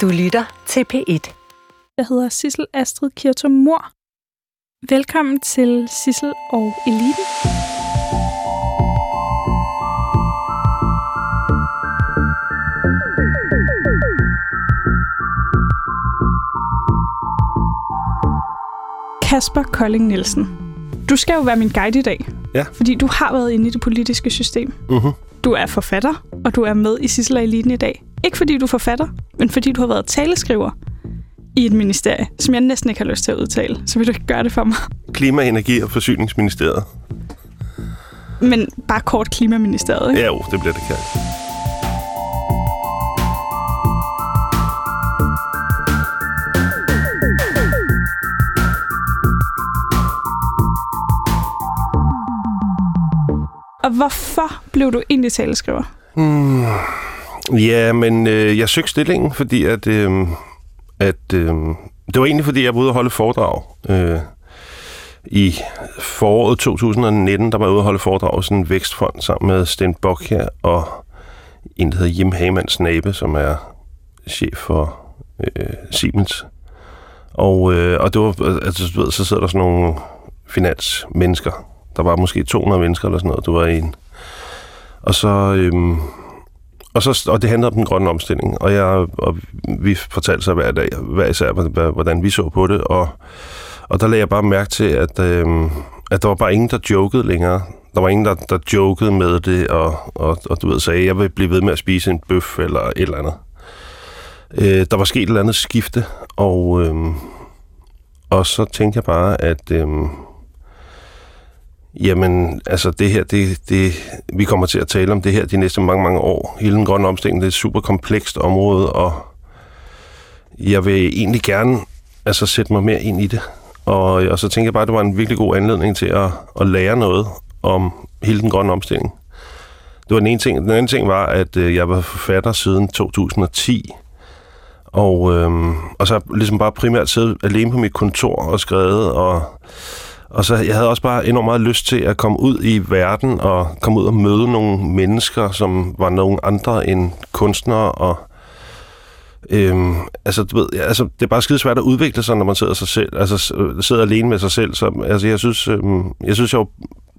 Du lytter til P1. Jeg hedder Sissel Astrid Kirtum Mor. Velkommen til Sissel og Eliten. Kasper Kolding Nielsen. Du skal jo være min guide i dag. Ja. Fordi du har været inde i det politiske system. Uh-huh. Du er forfatter, og du er med i Sissel og Eliten i dag. Ikke fordi du er forfatter, men fordi du har været taleskriver i et ministerie, som jeg næsten ikke har lyst til at udtale. Så vil du ikke gøre det for mig. Klima-, Energi- og Forsyningsministeriet. Men bare kort Klimaministeriet, ikke? Ja, jo, det bliver det kaldt. Og hvorfor blev du egentlig taleskriver? Hmm. Ja, men øh, jeg søgte stillingen, fordi at, øh, at øh, det var egentlig, fordi jeg var ude og holde foredrag. Øh, I foråret 2019, der var jeg ude og holde foredrag i sådan en vækstfond sammen med Sten her og en, der hedder Jim Hamann Snabe, som er chef for øh, Siemens. Og, øh, og det var, altså, du ved, så sidder der sådan nogle finansmennesker. Der var måske 200 mennesker eller sådan noget. Du var en. Og så... Øh, og, så, og det handlede om den grønne omstilling, og, jeg, og vi fortalte sig hver dag, hver især, hvordan vi så på det, og, og der lagde jeg bare mærke til, at, øh, at der var bare ingen, der jokede længere. Der var ingen, der, der jokede med det, og, og, og du ved, sagde, jeg vil blive ved med at spise en bøf eller et eller andet. Øh, der var sket et eller andet skifte, og, øh, og så tænkte jeg bare, at... Øh, Jamen, altså det her, det, det, vi kommer til at tale om det her de næste mange, mange år. Hele den grønne omstilling, det er et super komplekst område, og jeg vil egentlig gerne altså, sætte mig mere ind i det. Og, og så tænker jeg bare, at det var en virkelig god anledning til at, at lære noget om hele den grønne omstilling. Det var den ene ting. Den anden ting var, at øh, jeg var forfatter siden 2010, og, øhm, og så har jeg ligesom bare primært siddet alene på mit kontor og skrevet, og og så jeg havde også bare enormt meget lyst til at komme ud i verden og komme ud og møde nogle mennesker, som var nogle andre end kunstnere og Øhm, altså, du ved, altså, det er bare skide svært at udvikle sig, når man sidder sig selv, altså, sidder alene med sig selv. Så, altså, jeg synes, øhm, jeg synes, jeg,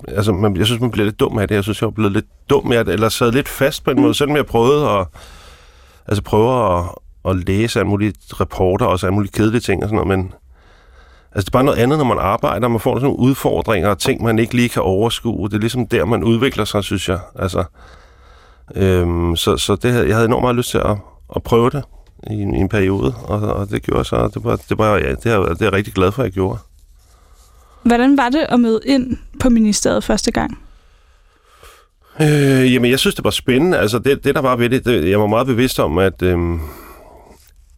altså, man, jeg synes, man bliver lidt dum af det. Jeg synes, jeg er blevet lidt dum af det, eller sad lidt fast på en måde, selvom jeg prøvede at, altså, prøve at, at læse alle mulige reporter, og også alle mulige kedelige ting og sådan noget, men Altså, det er bare noget andet, når man arbejder. Man får sådan nogle udfordringer og ting, man ikke lige kan overskue. Det er ligesom der, man udvikler sig, synes jeg. Altså, øhm, så så det, jeg havde enormt meget lyst til at, at prøve det i en, i en periode, og, og det gjorde så. Det var, det var, ja, det er, det er jeg rigtig glad for, at jeg gjorde. Hvordan var det at møde ind på ministeriet første gang? Øh, jamen, jeg synes, det var spændende. Altså, det, det der var ved det, det jeg var meget bevidst om, at... Øhm,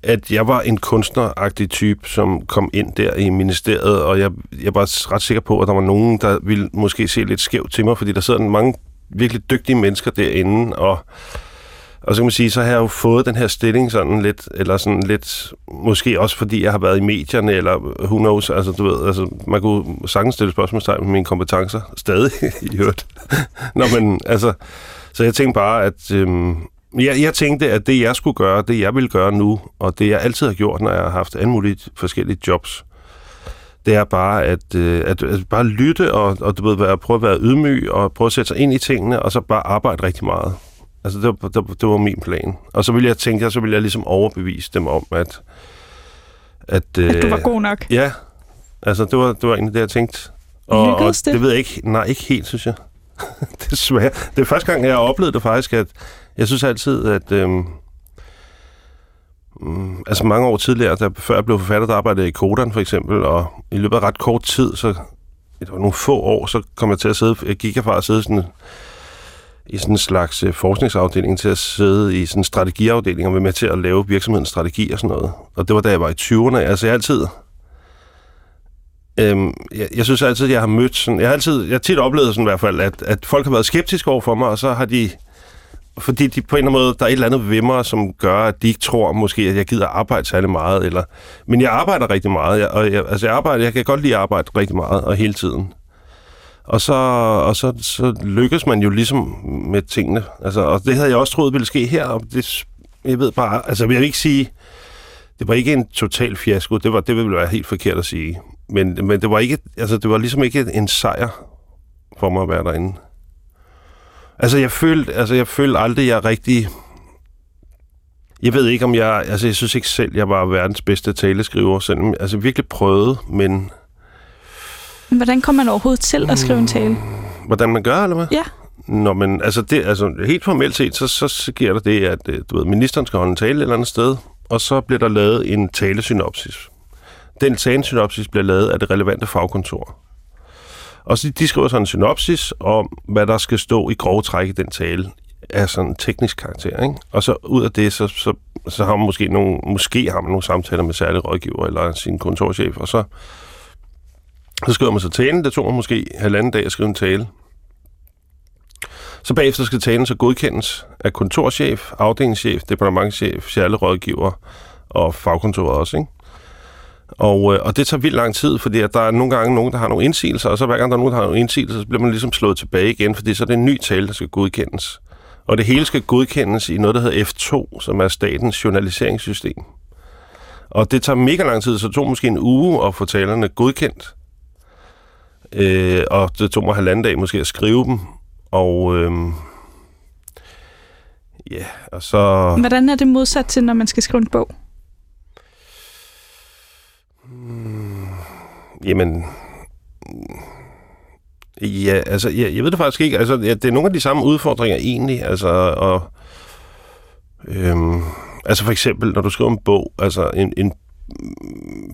at jeg var en kunstneragtig type, som kom ind der i ministeriet, og jeg, jeg var ret sikker på, at der var nogen, der ville måske se lidt skævt til mig, fordi der sidder mange virkelig dygtige mennesker derinde, og, og så kan man sige, så har jeg jo fået den her stilling sådan lidt, eller sådan lidt, måske også fordi jeg har været i medierne, eller who knows, altså du ved, altså man kunne sagtens stille spørgsmålstegn med mine kompetencer, stadig i hørt. Nå, men altså, så jeg tænkte bare, at øhm, jeg, jeg tænkte, at det, jeg skulle gøre, det, jeg ville gøre nu, og det, jeg altid har gjort, når jeg har haft alle mulige forskellige jobs, det er bare at, øh, at, at bare lytte og, og du ved, prøve at være ydmyg og prøve at sætte sig ind i tingene, og så bare arbejde rigtig meget. Altså, det var, det, det var min plan. Og så ville jeg tænke, at så ville jeg ligesom overbevise dem om, at... At, øh, at du var god nok? Ja. Altså, det var, det var egentlig det, jeg tænkte. Og, og det? det ved jeg ikke. Nej, ikke helt, synes jeg. Desværre. Det er første gang, jeg har oplevet det faktisk, at jeg synes altid, at... Øh, mm, altså mange år tidligere, da, før jeg blev forfatter, der arbejdede jeg i Kodan for eksempel, og i løbet af ret kort tid, så det var nogle få år, så kom jeg til at sidde, jeg gik jeg fra at sidde sådan, i sådan en slags øh, forskningsafdeling til at sidde i sådan en strategiafdeling og være med til at lave virksomhedens strategi og sådan noget. Og det var da jeg var i 20'erne. Altså jeg altid... Øhm, jeg, jeg synes altid, jeg har mødt sådan... Jeg har altid... Jeg har tit oplevet sådan i hvert fald, at, at folk har været skeptiske over for mig, og så har de fordi de på en eller anden måde, der er et eller andet ved mig, som gør, at de ikke tror måske, at jeg gider arbejde særlig meget. Eller, men jeg arbejder rigtig meget, jeg, og jeg, altså jeg, arbejder, jeg kan godt lide at arbejde rigtig meget og hele tiden. Og så, og så, så lykkes man jo ligesom med tingene. Altså, og det havde jeg også troet ville ske her, og det, jeg ved bare, altså jeg vil ikke sige, det var ikke en total fiasko, det, var, det ville være helt forkert at sige. Men, men det, var ikke, altså, det var ligesom ikke en sejr for mig at være derinde. Altså, jeg følte, altså, jeg følte aldrig, jeg rigtig... Jeg ved ikke, om jeg... Altså, jeg synes ikke selv, jeg var verdens bedste taleskriver, selvom altså, virkelig prøvede, men... Men hvordan kommer man overhovedet til at skrive en tale? Hvordan man gør, eller hvad? Ja. Nå, men altså, det, altså helt formelt set, så, så, så sker der det, at øh, du ved, ministeren skal holde en tale et eller andet sted, og så bliver der lavet en talesynopsis. Den talesynopsis bliver lavet af det relevante fagkontor. Og så de skriver sådan en synopsis om, hvad der skal stå i grove træk i den tale af sådan en teknisk karakter. Ikke? Og så ud af det, så, så, så har man måske nogle, måske har man nogle samtaler med særlige rådgiver eller sin kontorchef, og så, så skriver man så talen. Det tog man måske halvanden dag at skrive en tale. Så bagefter skal talen så godkendes af kontorchef, afdelingschef, departementchef, særlig rådgiver og fagkontoret også. Ikke? Og, øh, og det tager vildt lang tid, fordi at der er nogle gange nogen, der har nogle indsigelser, og så hver gang der er nogen, der har nogle indsigelser, så bliver man ligesom slået tilbage igen, fordi så er det en ny tale, der skal godkendes. Og det hele skal godkendes i noget, der hedder F2, som er statens journaliseringssystem. Og det tager mega lang tid, så det tog måske en uge at få talerne godkendt. Øh, og det tog mig halvanden dag måske at skrive dem. Og øh, ja, og så... Hvordan er det modsat til, når man skal skrive en bog? Jamen, ja, altså, jeg, jeg ved det faktisk ikke. Altså, ja, det er nogle af de samme udfordringer egentlig. Altså, og, øhm, altså for eksempel, når du skriver en bog, altså en, en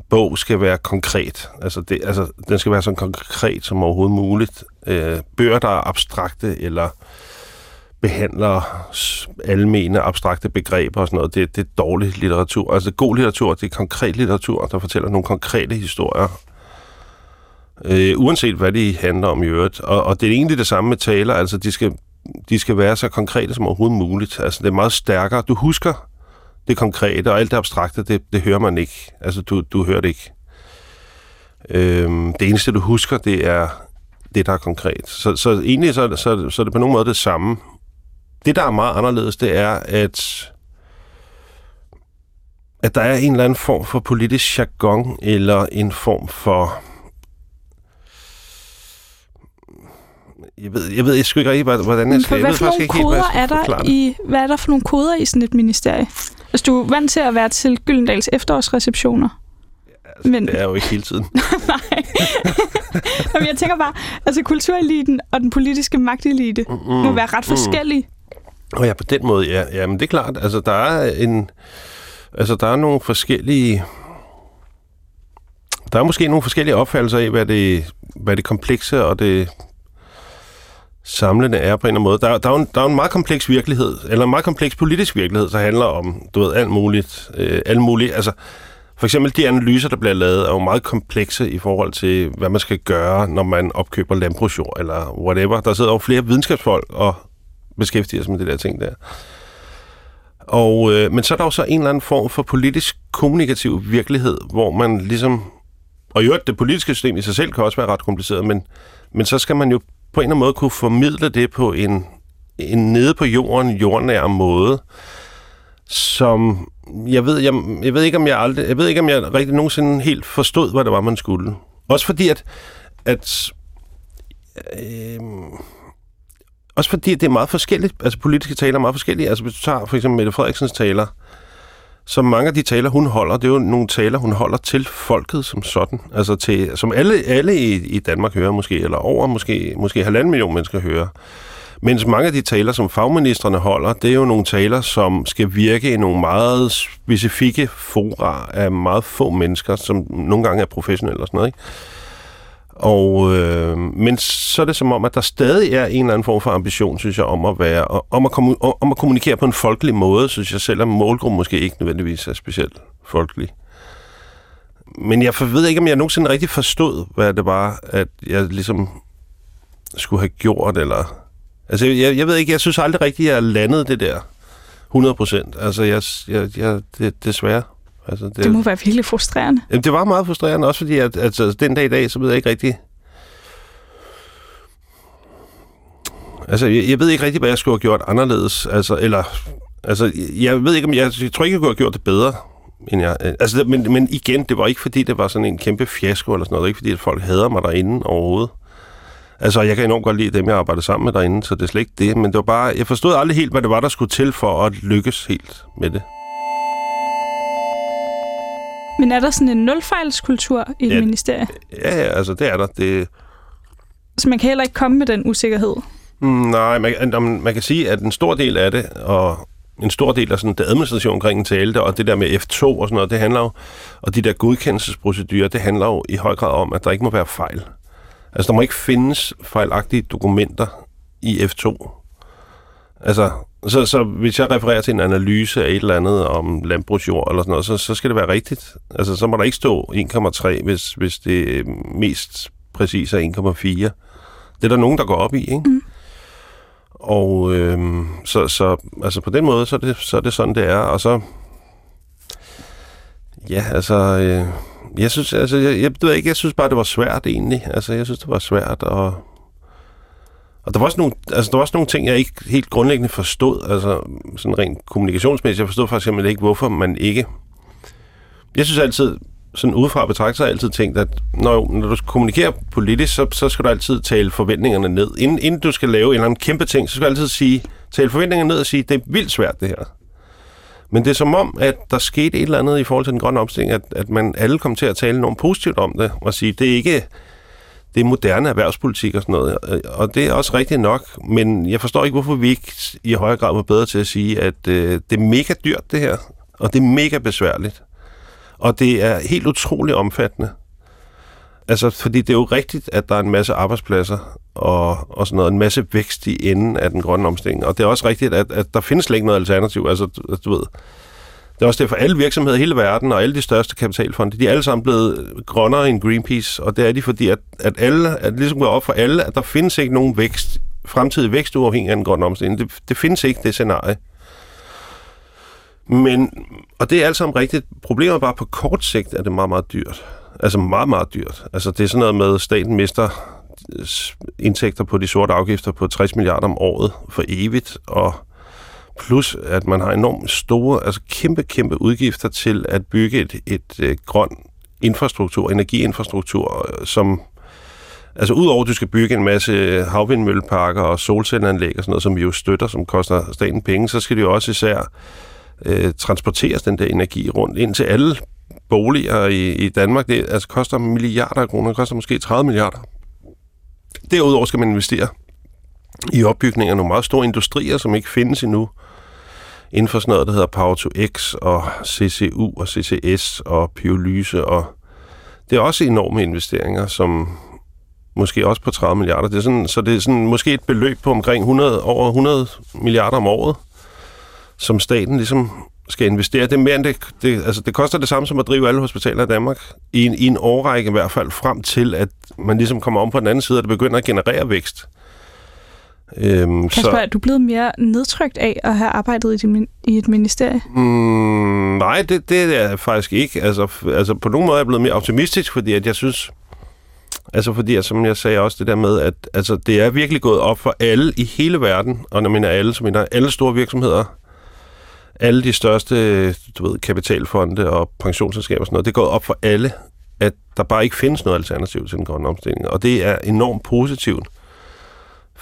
bog skal være konkret. Altså, det, altså, den skal være så konkret som overhovedet muligt. Øh, bøger, der er abstrakte eller behandler almene abstrakte begreber og sådan noget, det, det er dårlig litteratur. Altså god litteratur, det er konkret litteratur, der fortæller nogle konkrete historier øh, uanset hvad de handler om i øvrigt. Og, og det er egentlig det samme med taler, altså de skal, de skal være så konkrete som overhovedet muligt. Altså det er meget stærkere. Du husker det konkrete, og alt det abstrakte, det, det hører man ikke. Altså du, du hører det ikke. Øh, det eneste, du husker, det er det, der er konkret. Så, så egentlig så, så, så er det på nogen måde det samme. Det, der er meget anderledes, det er, at at der er en eller anden form for politisk jargon, eller en form for jeg ved, jeg ved jeg ikke rigtig, hvordan jeg skal... Hvad jeg for nogle koder er der i, hvad er der for nogle koder i sådan et ministerie? Altså, du er vant til at være til Gyldendals efterårsreceptioner. Altså, men... Det er jo ikke hele tiden. Nej. men jeg tænker bare, altså kultureliten og den politiske magtelite mm, må være ret mm. forskellige. Og ja, på den måde, ja. ja. men det er klart, altså der er en... Altså, der er nogle forskellige... Der er måske nogle forskellige opfattelser af, hvad det, hvad det komplekse og det samlende er på en eller anden måde. Der, der, er en, der er en meget kompleks virkelighed, eller en meget kompleks politisk virkelighed, der handler om, du ved, alt muligt. Øh, alt muligt. Altså, for eksempel de analyser, der bliver lavet, er jo meget komplekse i forhold til, hvad man skal gøre, når man opkøber landbrugsjord, eller whatever. Der sidder jo flere videnskabsfolk og beskæftiger sig med det der ting der. Og, øh, men så er der jo så en eller anden form for politisk kommunikativ virkelighed, hvor man ligesom... Og i øvrigt, det politiske system i sig selv kan også være ret kompliceret, men, men så skal man jo på en eller anden måde kunne formidle det på en, en nede på jorden, jordnær måde, som jeg ved, jeg, jeg ved ikke, om jeg aldrig, jeg ved ikke, om jeg rigtig nogensinde helt forstod, hvad det var, man skulle. Også fordi, at, at øh, også fordi, det er meget forskelligt. Altså, politiske taler er meget forskellige. Altså, hvis du tager for eksempel Mette Frederiksens taler, så mange af de taler, hun holder, det er jo nogle taler, hun holder til folket som sådan. Altså til, som alle, alle i, i Danmark hører måske, eller over måske, måske halvanden million mennesker hører. Mens mange af de taler, som fagministerne holder, det er jo nogle taler, som skal virke i nogle meget specifikke fora af meget få mennesker, som nogle gange er professionelle og sådan noget. Ikke? Og, øh, men så er det som om, at der stadig er en eller anden form for ambition, synes jeg, om at, være, om at, komme, om at kommunikere på en folkelig måde, synes jeg, selvom målgruppen måske ikke nødvendigvis er specielt folkelig. Men jeg ved ikke, om jeg nogensinde rigtig forstod, hvad det var, at jeg ligesom skulle have gjort, eller... Altså, jeg, jeg ved ikke, jeg synes aldrig rigtigt, at jeg landede det der 100 procent. Altså, jeg, jeg, jeg, det, desværre. Altså, det, det må være virkelig frustrerende. Jamen, det var meget frustrerende, også fordi, at, altså, den dag i dag, så ved jeg ikke rigtig... Altså, jeg, jeg ved ikke rigtig, hvad jeg skulle have gjort anderledes. Altså, eller, altså, jeg ved ikke, om jeg, jeg tror ikke, jeg kunne have gjort det bedre. End jeg, øh, altså, men, men igen, det var ikke fordi, det var sådan en kæmpe fiasko eller sådan noget. Det var ikke fordi, at folk hader mig derinde overhovedet. Altså, jeg kan enormt godt lide dem, jeg arbejdede sammen med derinde, så det er slet ikke det. Men det var bare, jeg forstod aldrig helt, hvad det var, der skulle til for at lykkes helt med det. Men er der sådan en nulfejlskultur i et Ja. ministerie? Ja, ja, altså det er der. Det, Så man kan heller ikke komme med den usikkerhed. Mm, Nej, man, man, man kan sige, at en stor del af det, og en stor del af sådan det administration omkring en tale, og det der med F2 og sådan noget, det handler jo, og de der godkendelsesprocedurer, det handler jo i høj grad om, at der ikke må være fejl. Altså, der må ikke findes fejlagtige dokumenter i F2. Altså, så, så hvis jeg refererer til en analyse af et eller andet om landbrugsjord eller sådan noget, så, så skal det være rigtigt. Altså, så må der ikke stå 1,3, hvis, hvis det mest præcis er 1,4. Det er der nogen, der går op i, ikke? Mm. Og øhm, så, så altså på den måde, så er, det, så er det sådan, det er. Og så, ja, altså, øh, jeg synes, altså, jeg, jeg, ved ikke, jeg synes bare, det var svært egentlig. Altså, jeg synes, det var svært, og, og der var, også nogle, altså, der var også nogle ting, jeg ikke helt grundlæggende forstod, altså sådan rent kommunikationsmæssigt. Jeg forstod faktisk simpelthen ikke, hvorfor man ikke... Jeg synes altid, sådan udefra betragtet, så har jeg altid tænkt, at når, når du kommunikerer politisk, så, så skal du altid tale forventningerne ned. Inden, inden du skal lave en eller anden kæmpe ting, så skal du altid sige, tale forventningerne ned og sige, det er vildt svært det her. Men det er som om, at der skete et eller andet i forhold til den grønne omstilling, at, at man alle kom til at tale enormt positivt om det, og sige, det er ikke det er moderne erhvervspolitik og sådan noget. Og det er også rigtigt nok, men jeg forstår ikke, hvorfor vi ikke i højere grad var bedre til at sige, at øh, det er mega dyrt det her, og det er mega besværligt. Og det er helt utroligt omfattende. Altså, fordi det er jo rigtigt, at der er en masse arbejdspladser og, og sådan noget, en masse vækst i enden af den grønne omstilling. Og det er også rigtigt, at, at der findes slet ikke noget alternativ. Altså, du, altså, du ved, det er også derfor, alle virksomheder i hele verden og alle de største kapitalfonde, de er alle sammen blevet grønnere end Greenpeace, og det er de, fordi at, at alle, at ligesom går op for alle, at der findes ikke nogen vækst, fremtidig vækst uafhængig af den grønne omstilling. Det, det findes ikke, det scenarie. Men, og det er alt sammen rigtigt. Problemet er bare, på kort sigt er det meget, meget dyrt. Altså meget, meget dyrt. Altså det er sådan noget med, at staten mister indtægter på de sorte afgifter på 60 milliarder om året for evigt, og plus at man har enormt store, altså kæmpe, kæmpe udgifter til at bygge et, et, et grøn infrastruktur, energiinfrastruktur, øh, som Altså udover at du skal bygge en masse havvindmølleparker og solcelleanlæg og sådan noget, som vi jo støtter, som koster staten penge, så skal det jo også især øh, transporteres den der energi rundt ind til alle boliger i, i Danmark. Det altså, koster milliarder af kroner, det koster måske 30 milliarder. Derudover skal man investere i opbygning af nogle meget store industrier, som ikke findes endnu, inden for sådan noget, der hedder Power to X og CCU og CCS og pyrolyse. Og det er også enorme investeringer, som måske også på 30 milliarder. Det er sådan, så det er sådan, måske et beløb på omkring 100, over 100 milliarder om året, som staten ligesom skal investere. Det er mere end det, det, altså det koster det samme som at drive alle hospitaler i Danmark, i en, i en årrække i hvert fald, frem til at man ligesom kommer om på den anden side, og det begynder at generere vækst. Øhm, Kasper, så, er du blevet mere nedtrykt af at have arbejdet i, din, i et ministerie? Mm, nej, det, det er jeg faktisk ikke. Altså, altså på nogen måde er jeg blevet mere optimistisk, fordi at jeg synes, altså fordi, at, som jeg sagde også, det der med, at altså, det er virkelig gået op for alle i hele verden, og når jeg mener alle, så mener alle store virksomheder, alle de største du ved, kapitalfonde og pensionsselskaber og sådan noget, det er gået op for alle, at der bare ikke findes noget alternativ til den grønne omstilling. Og det er enormt positivt,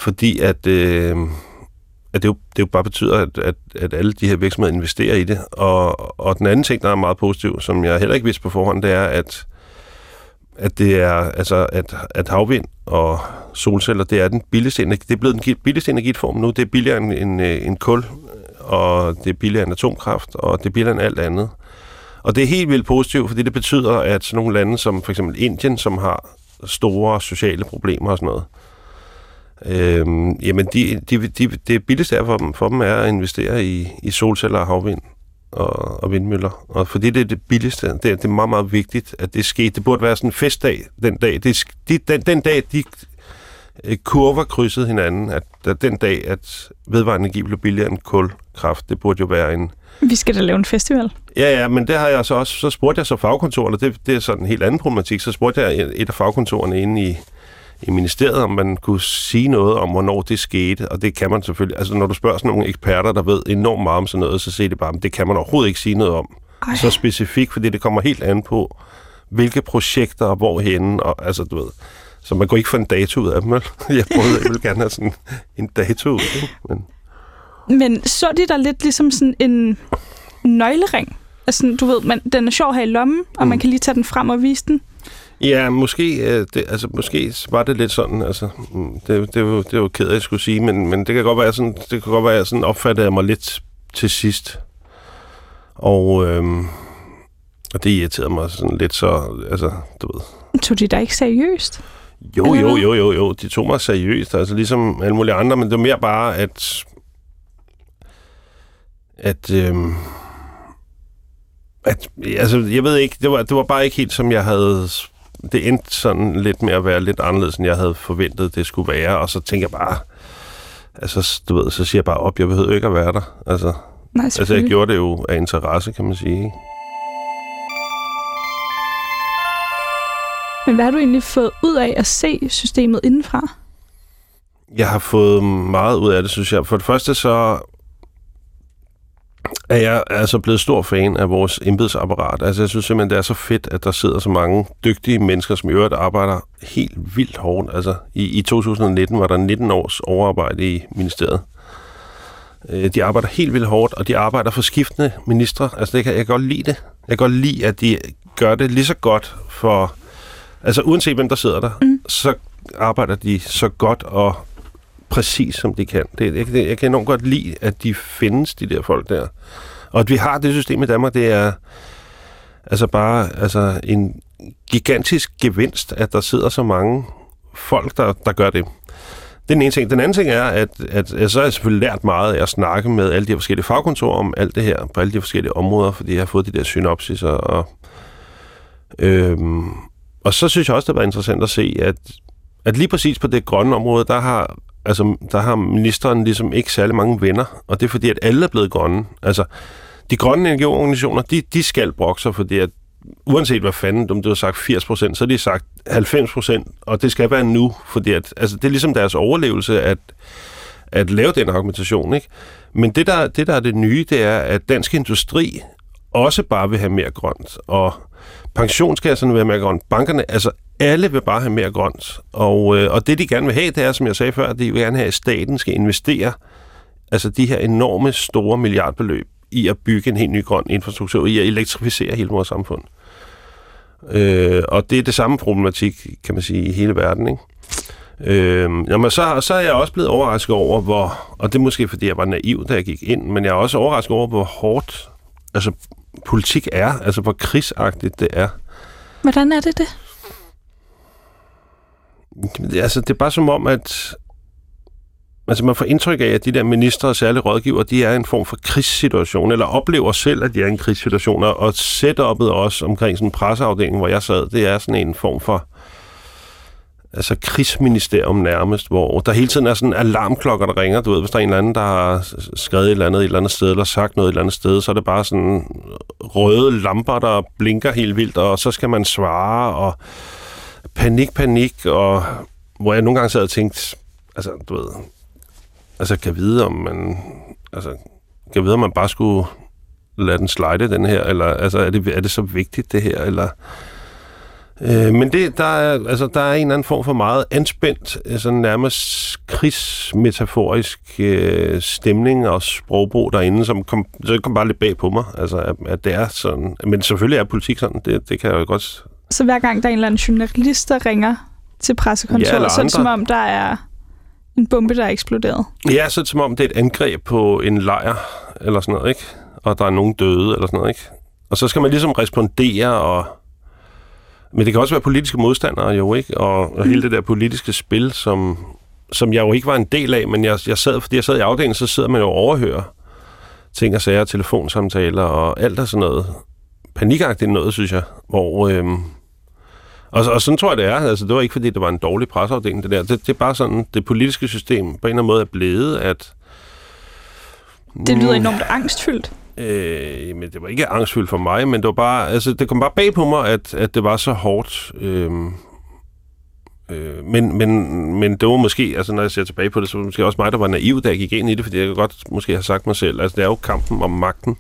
fordi at, øh, at det, jo, det jo bare betyder, at, at, at alle de her virksomheder investerer i det. Og, og den anden ting, der er meget positiv, som jeg heller ikke vidste på forhånd, det er, at at det er altså at, at havvind og solceller, det er den billigste energi, det er blevet den billigste energiform nu. Det er billigere end, end, øh, end kul, og det er billigere end atomkraft, og det er billigere end alt andet. Og det er helt vildt positivt, fordi det betyder, at sådan nogle lande som for eksempel Indien, som har store sociale problemer og sådan noget, øhm, jamen de, de, de, det billigste er for dem, for dem er at investere i, i solceller og havvind og, og vindmøller. Og fordi det er det billigste, det er, det er meget, meget vigtigt, at det sker. Det burde være sådan en festdag den dag. Det, de, den, den dag, de kurver krydsede hinanden, at, at den dag, at vedvarende energi blev billigere end kulkraft, det burde jo være en... Vi skal da lave en festival. Ja, ja, men det har jeg så også... Så spurgte jeg så fagkontorerne, det, det er sådan en helt anden problematik, så spurgte jeg et af fagkontorerne inde i, i ministeriet, om man kunne sige noget om, hvornår det skete, og det kan man selvfølgelig. Altså, når du spørger sådan nogle eksperter, der ved enormt meget om sådan noget, så siger de bare, at det kan man overhovedet ikke sige noget om, Ej. så specifikt, fordi det kommer helt an på, hvilke projekter og hvorhenne, og altså, du ved, så man kunne ikke få en dato ud af dem? Jeg prøvede, jeg ville gerne have sådan en dato ud, ikke? Men, Men så de der lidt ligesom sådan en nøglering? Altså, du ved, man, den er sjov her i lommen, og Mm. man kan lige tage den frem og vise den. Ja, måske, øh, det, altså, måske var det lidt sådan, altså, mm, det, det, var, det var ked af, at jeg skulle sige, men, men det kan godt være sådan, det kan godt være, jeg sådan opfattede mig lidt til sidst. Og, øhm, og det irriterede mig sådan lidt så, altså, du ved, Tog de dig ikke seriøst? Jo, jo, jo, jo, jo. De tog mig seriøst, altså ligesom alle mulige andre, men det var mere bare, at... At... Øhm, at altså, jeg ved ikke, det var, det var bare ikke helt, som jeg havde... Det endte sådan lidt med at være lidt anderledes, end jeg havde forventet, det skulle være, og så tænker jeg bare... Altså, du ved, så siger jeg bare op, jeg behøver ikke at være der. Altså, Nej, altså jeg gjorde det jo af interesse, kan man sige. Ikke? Men hvad har du egentlig fået ud af at se systemet indenfra? Jeg har fået meget ud af det, synes jeg. For det første så er jeg altså blevet stor fan af vores embedsapparat. Altså jeg synes simpelthen, det er så fedt, at der sidder så mange dygtige mennesker, som i øvrigt arbejder helt vildt hårdt. Altså i, i 2019 var der 19 års overarbejde i ministeriet. Øh, De arbejder helt vildt hårdt, og de arbejder for skiftende ministre. Altså det kan, jeg kan godt lide det. Jeg kan godt lide, at de gør det lige så godt for... Altså uanset hvem der sidder der, mm. så arbejder de så godt og præcis som de kan. Det, jeg, jeg kan enormt godt lide, at de findes, de der folk der. Og at vi har det system i Danmark, det er altså bare altså en gigantisk gevinst, at der sidder så mange folk, der, der gør det. Det er den ene ting. Den anden ting er, at, at, at så har jeg selvfølgelig lært meget af at snakke med alle de her forskellige fagkontorer om alt det her, på alle de forskellige områder, fordi jeg har fået de der synopsis og, og øhm, og så synes jeg også, det var interessant at se, at, at lige præcis på det grønne område, der har, altså, der har ministeren ligesom ikke særlig mange venner, og det er fordi, at alle er blevet grønne. Altså, de grønne energiorganisationer, de, de skal brokke sig, fordi at uanset hvad fanden, om du har sagt 80 procent, så har de sagt 90 procent, og det skal være nu, fordi at, altså, det er ligesom deres overlevelse at, at lave den argumentation. Ikke? Men det der, det, der er det nye, det er, at dansk industri også bare vil have mere grønt, og pensionskasserne vil have mere grønt, bankerne, altså alle vil bare have mere grønt. Og, øh, og det, de gerne vil have, det er, som jeg sagde før, at de vil gerne have, at staten skal investere altså de her enorme store milliardbeløb i at bygge en helt ny grøn infrastruktur, i at elektrificere hele vores samfund. Øh, og det er det samme problematik, kan man sige, i hele verden, ikke? Øh, jamen, så, så er jeg også blevet overrasket over, hvor, og det er måske fordi, jeg var naiv, da jeg gik ind, men jeg er også overrasket over, hvor hårdt altså, politik er, altså hvor krigsagtigt det er. Hvordan er det det? Altså, det er bare som om, at altså, man får indtryk af, at de der ministre og særlige rådgiver, de er i en form for krigssituation, eller oplever selv, at de er i en krigssituation, og setup'et også omkring sådan en presseafdeling, hvor jeg sad, det er sådan en form for altså krigsministerium nærmest, hvor der hele tiden er sådan alarmklokker, der ringer. Du ved, hvis der er en eller anden, der har skrevet et eller andet et eller andet sted, eller sagt noget et eller andet sted, så er det bare sådan røde lamper, der blinker helt vildt, og så skal man svare, og panik, panik, og hvor jeg nogle gange sad og tænkte, altså, du ved, altså, kan vide, om man, altså, kan vide, om man bare skulle lade den slide, den her, eller, altså, er det, er det så vigtigt, det her, eller, Øh, men det, der, er, altså, der er en eller anden form for meget anspændt, altså nærmest krigsmetaforisk øh, stemning og sprogbrug derinde, som kom, så kom bare lidt bag på mig. Altså, at, at det er sådan. Men selvfølgelig er politik sådan, det, det kan jeg jo godt... Så hver gang der er en eller anden journalist, der ringer til pressekontoret, Ja, så er det som om, der er en bombe, der er eksploderet. Ja, så er det som om, det er et angreb på en lejr, eller sådan noget, ikke? Og der er nogen døde, eller sådan noget, ikke? Og så skal man ligesom respondere, og... Men det kan også være politiske modstandere, jo, ikke? Og, og hele det der politiske spil, som, som jeg jo ikke var en del af, men jeg, jeg sad, fordi jeg sad i afdelingen, så sidder man jo og overhører ting og sager, telefonsamtaler og alt og sådan noget. Panikagtigt noget, synes jeg, hvor... Øhm, og, og sådan tror jeg, det er. Altså, det var ikke, fordi det var en dårlig presseafdeling, det der. Det, det er bare sådan, det politiske system på en eller anden måde er blevet, at... Det lyder enormt angstfyldt. Øh, men det var ikke angstfyldt for mig, men det var bare, altså, det kom bare bag på mig, at, at det var så hårdt. Øh, Øh, men, men, men det var måske, altså når jeg ser tilbage på det, så var det måske også mig, der var naiv, da jeg gik ind i det, fordi jeg kan godt måske have sagt mig selv, altså det er jo kampen om magten.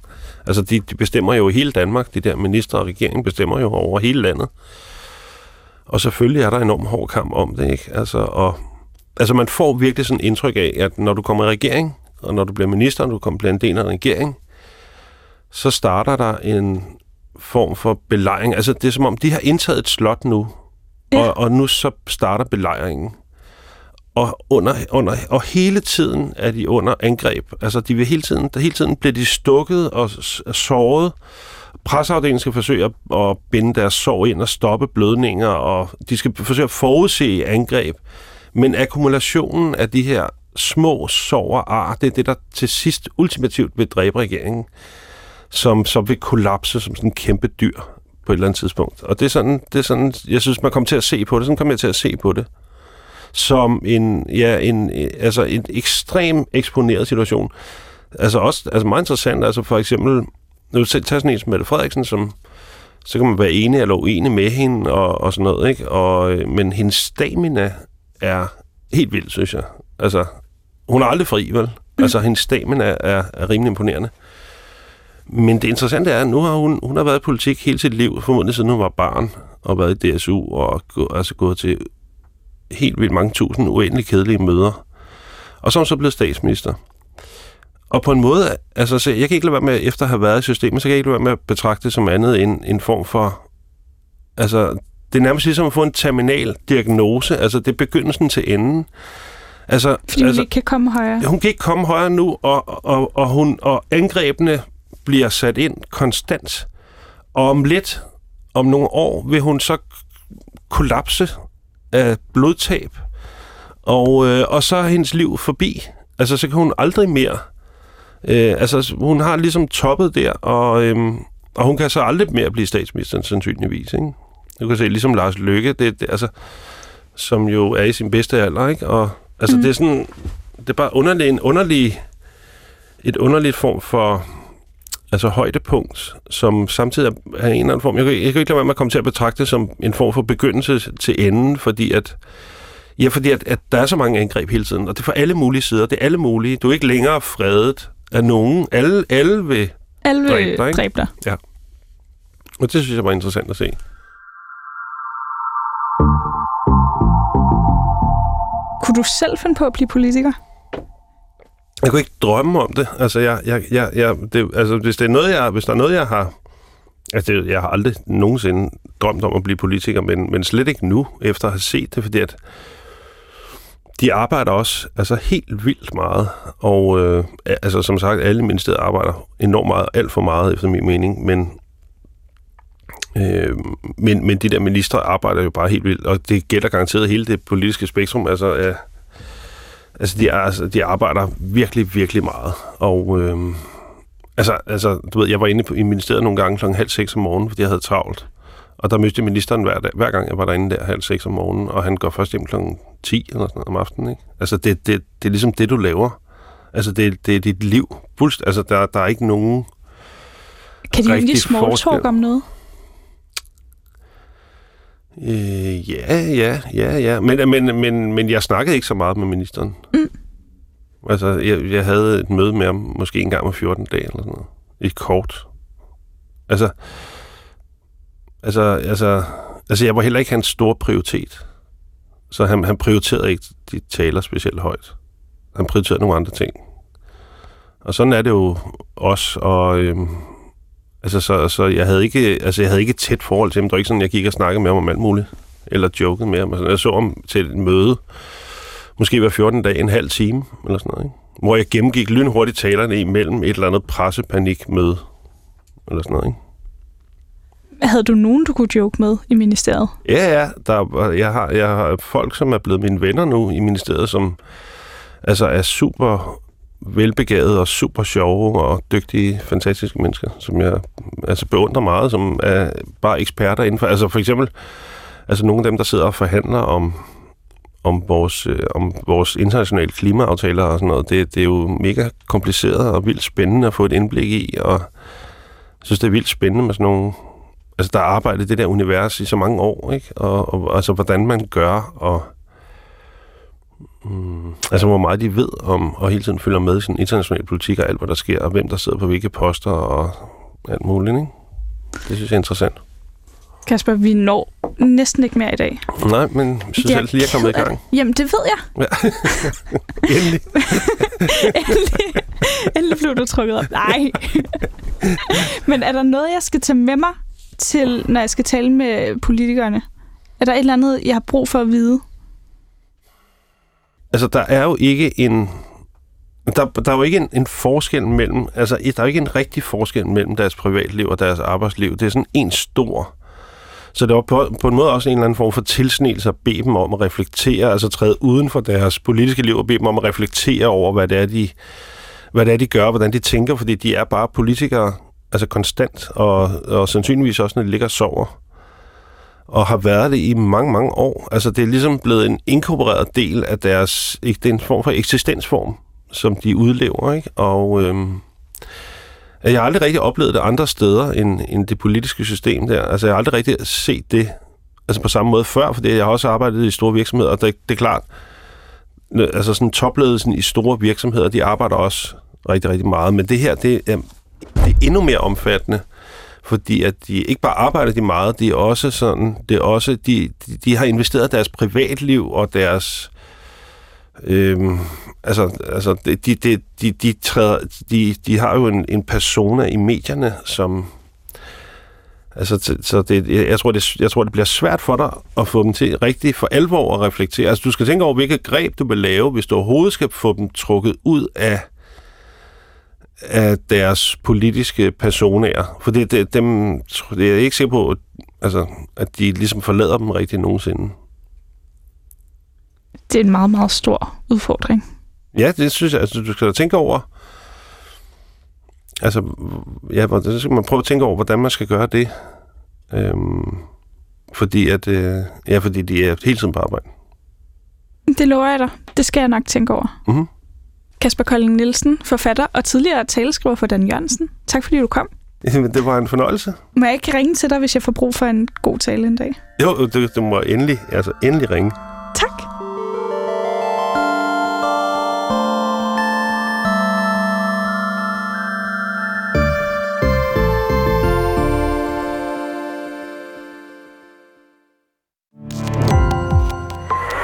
Altså de, de bestemmer jo hele Danmark, de der minister og regeringen bestemmer jo over hele landet. Og selvfølgelig er der en enorm hård kamp om det, ikke? Altså, og, altså man får virkelig sådan indtryk af, at når du kommer i regering, og når du bliver minister, og du kommer bliver en del af en regering, så starter der en form for belejring. Altså det er som om, de har indtaget et slot nu, ja. og, og nu så starter belejringen. Og, under, under, og hele tiden er de under angreb. Altså de vil hele tiden, hele tiden bliver de stukket og såret. Presseafdelingen skal forsøge at, at binde deres sår ind og stoppe blødninger, og de skal forsøge at forudse angreb. Men akkumulationen af de her små sår og ar, det er det, der til sidst ultimativt vil dræbe regeringen, som så vil kollapse som sådan en kæmpe dyr på et eller andet tidspunkt. Og det er sådan, det er sådan jeg synes, man kommer til at se på det. Sådan kommer jeg til at se på det. Som en, ja, en, altså en ekstrem eksponeret situation. Altså også altså meget interessant, altså for eksempel, når du selv tager sådan en som Mette Frederiksen, som så kan man være enig eller uenig med hende og, og sådan noget, ikke? Og, øh, men hendes stamina er helt vild, synes jeg. Altså, hun er aldrig fri, vel? Mm. Altså, hendes stamina er, er, er rimelig imponerende. Men det interessante er, at nu har hun, hun har været i politik hele sit liv, formodentlig siden hun var barn, og været i DSU, og gå, altså gået til helt vildt mange tusind uendelig kedelige møder. Og så er hun så blevet statsminister. Og på en måde, altså så jeg kan ikke lade være med, efter at have været i systemet, så kan jeg ikke lade være med at betragte det som andet end en form for, altså det er nærmest ligesom at få en terminal diagnose, altså det er begyndelsen til enden. Altså, Fordi hun altså, ikke kan komme højere. Hun kan ikke komme højere nu, og, og, og, hun, og angrebene bliver sat ind konstant. Og om lidt, om nogle år, vil hun så kollapse af blodtab. Og, øh, og så er hendes liv forbi. Altså, så kan hun aldrig mere... Øh, altså, hun har ligesom toppet der, og, øh, og hun kan så aldrig mere blive statsminister, sandsynligvis. Ikke? Du kan se, ligesom Lars Løkke, det, det, altså, som jo er i sin bedste alder, ikke? Og altså, mm. det er sådan, det er bare underlig, en underlig, et underligt form for altså højdepunkt, som samtidig er en eller anden form. Jeg kan, jeg kan ikke lade være med at komme til at betragte det som en form for begyndelse til enden, fordi at Ja, fordi at, at der er så mange angreb hele tiden, og det er for alle mulige sider. Det er alle mulige. Du er ikke længere fredet af nogen. Alle, alle vil alle vil dræbe dig. Dræbe dig. Ja. Og det synes jeg var interessant at se. Kunne du selv finde på at blive politiker? Jeg kunne ikke drømme om det. Altså, jeg, jeg, jeg, jeg, det, altså hvis, det er noget, jeg, hvis der er noget, jeg har... Altså, det, jeg har aldrig nogensinde drømt om at blive politiker, men, men slet ikke nu, efter at have set det, fordi at de arbejder også altså helt vildt meget, og øh, altså som sagt, alle ministerier arbejder enormt meget, alt for meget efter min mening, men Øh, men, men de der ministre arbejder jo bare helt vildt, og det gælder garanteret hele det politiske spektrum. Altså, øh, altså, de, er, altså, de arbejder virkelig, virkelig meget. Og øh, altså, altså, du ved, jeg var inde i ministeriet nogle gange kl. halv seks om morgenen, fordi jeg havde travlt. Og der mødte ministeren hver, dag, hver gang, jeg var derinde der halv seks om morgenen, og han går først hjem klokken 10 eller sådan noget om aftenen. Ikke? Altså, det, det, det er ligesom det, du laver. Altså, det, det er dit liv. Fuldst, altså, der, der er ikke nogen Kan de egentlig small talk om noget? Øh, ja, ja, ja, ja. Men, men, men, men jeg snakkede ikke så meget med ministeren. Mm. Altså, jeg, jeg havde et møde med ham måske en gang med 14 dage eller sådan noget. Et kort. Altså, altså, altså, altså, jeg var heller ikke hans store prioritet. Så han, han prioriterede ikke de taler specielt højt. Han prioriterede nogle andre ting. Og sådan er det jo også, og øhm, Altså, så, så jeg, havde ikke, altså, jeg havde ikke et tæt forhold til ham. Det var ikke sådan, jeg gik og snakkede med ham om alt muligt. Eller jokede med ham. Jeg så ham til et møde, måske hver 14 dag, en halv time, eller sådan noget. Ikke? Hvor jeg gennemgik lynhurtigt talerne imellem et eller andet pressepanikmøde. Eller sådan noget, ikke? Havde du nogen, du kunne joke med i ministeriet? Ja, ja. Der, jeg, har, jeg har folk, som er blevet mine venner nu i ministeriet, som altså er super velbegavede og super sjove og dygtige, fantastiske mennesker, som jeg altså beundrer meget, som er bare eksperter inden for... Altså for eksempel, altså nogle af dem, der sidder og forhandler om, om vores, øh, om vores internationale klimaaftaler og sådan noget, det, det er jo mega kompliceret og vildt spændende at få et indblik i, og jeg synes, det er vildt spændende med sådan nogle altså, der har arbejdet i det der univers i så mange år, ikke? Og, og altså, hvordan man gør, og mm, altså, hvor meget de ved om, og hele tiden følger med i sådan international politik og alt, hvad der sker, og hvem der sidder på hvilke poster, og alt muligt, ikke? Det synes jeg er interessant. Kasper, vi når næsten ikke mere i dag. Nej, men jeg synes Jeg altid lige er kommet i gang. Jamen, det ved jeg. Ja. Endelig. endelig, endelig blev du trukket op. Nej. Men er der noget, jeg skal tage med mig til, når jeg skal tale med politikerne? Er der et eller andet, jeg har brug for at vide? Altså, der er jo ikke en... Der, der er jo ikke en, en forskel mellem... Altså, der er jo ikke en rigtig forskel mellem deres privatliv og deres arbejdsliv. Det er sådan en stor... Så det var på, på en måde også en eller anden form for tilsnelse at bede dem om at reflektere, altså træde uden for deres politiske liv og bede dem om at reflektere over, hvad det er, de, hvad det er, de gør, hvordan de tænker, fordi de er bare politikere, altså konstant, og, og sandsynligvis også, når de ligger og sover og har været det i mange, mange år. Altså, det er ligesom blevet en inkorporeret del af deres... Det er en form for eksistensform, som de udlever, ikke? Og øhm, jeg har aldrig rigtig oplevet det andre steder end, end det politiske system der. Altså, jeg har aldrig rigtig set det altså på samme måde før, fordi jeg har også arbejdet i store virksomheder, og det, det er klart, altså sådan topledelsen i store virksomheder, de arbejder også rigtig, rigtig meget. Men det her, det øhm, det er endnu mere omfattende fordi at de ikke bare arbejder de meget, de er også sådan, det er også, de, de, de har investeret deres privatliv og deres, øhm, altså, altså de, de, de, de, træder, de, de har jo en, en persona i medierne, som, altså, så det, jeg, tror, det, jeg tror, det bliver svært for dig at få dem til rigtig for alvor at reflektere. Altså, du skal tænke over, hvilket greb du vil lave, hvis du overhovedet skal få dem trukket ud af af deres politiske personer. For det, det, dem, det er jeg ikke sikker på, altså, at de ligesom forlader dem rigtig nogensinde. Det er en meget, meget stor udfordring. Ja, det synes jeg. Altså, du skal tænke over... Altså, ja, så skal man prøve at tænke over, hvordan man skal gøre det. Øhm, fordi at, øh, ja, fordi de er hele tiden på arbejde. Det lover jeg dig. Det skal jeg nok tænke over. Mm-hmm. Kasper Kolding Nielsen, forfatter og tidligere taleskriver for Dan Jørgensen. Tak fordi du kom. Jamen, det var en fornøjelse. Må jeg ikke ringe til dig, hvis jeg får brug for en god tale en dag? Jo, det, det må endelig, altså endelig ringe. Tak.